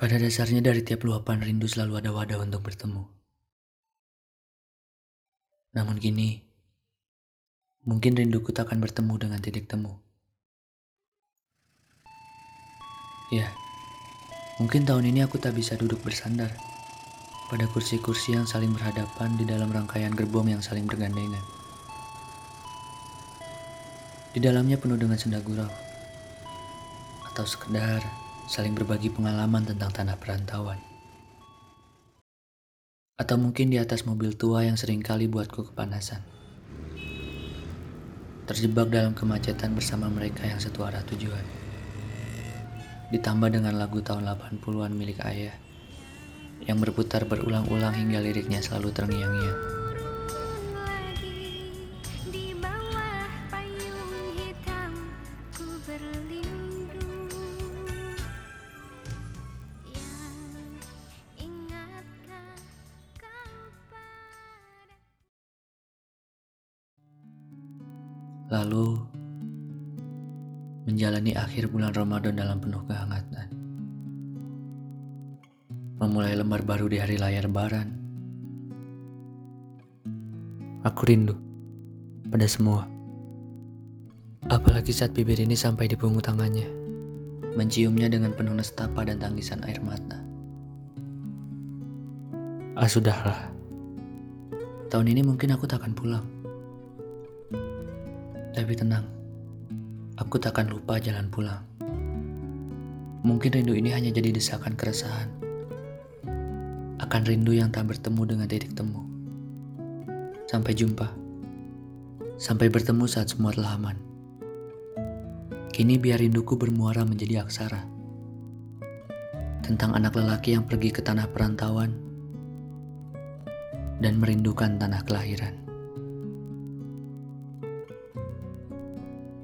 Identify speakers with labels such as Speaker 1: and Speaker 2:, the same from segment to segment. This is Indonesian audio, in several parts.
Speaker 1: Pada dasarnya dari tiap luapan rindu selalu ada wadah untuk bertemu. Namun kini, mungkin rinduku tak akan bertemu dengan titik temu. Ya, mungkin tahun ini aku tak bisa duduk bersandar pada kursi-kursi yang saling berhadapan di dalam rangkaian gerbong yang saling bergandengan. Di dalamnya penuh dengan senda gurau, atau sekedar saling berbagi pengalaman tentang tanah perantauan. Atau mungkin di atas mobil tua yang sering kali buatku kepanasan. Terjebak dalam kemacetan bersama mereka yang satu arah tujuan. Ditambah dengan lagu tahun 80-an milik ayah yang berputar berulang-ulang hingga liriknya selalu terngiang-ngiang. Lalu menjalani akhir bulan Ramadan dalam penuh kehangatan. Memulai lembar baru di hari layar lebaran. Aku rindu pada semua. Apalagi saat bibir ini sampai di punggung tangannya. Menciumnya dengan penuh nestapa dan tangisan air mata. Ah sudahlah. Tahun ini mungkin aku tak akan pulang. Tapi tenang, aku takkan lupa jalan pulang. Mungkin rindu ini hanya jadi desakan keresahan. Akan rindu yang tak bertemu dengan titik temu. Sampai jumpa. Sampai bertemu saat semua telah aman. Kini biar rinduku bermuara menjadi aksara. Tentang anak lelaki yang pergi ke tanah perantauan dan merindukan tanah kelahiran.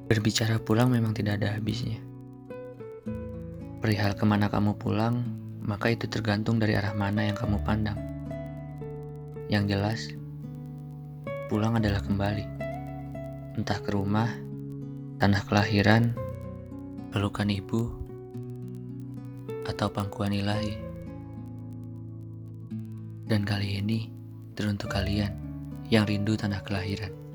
Speaker 1: Berbicara pulang memang tidak ada habisnya. Perihal ke mana kamu pulang, maka itu tergantung dari arah mana yang kamu pandang. Yang jelas, pulang adalah kembali. Entah ke rumah, tanah kelahiran, pelukan ibu, atau pangkuan ilahi. Dan kali ini, teruntuk kalian yang rindu tanah kelahiran.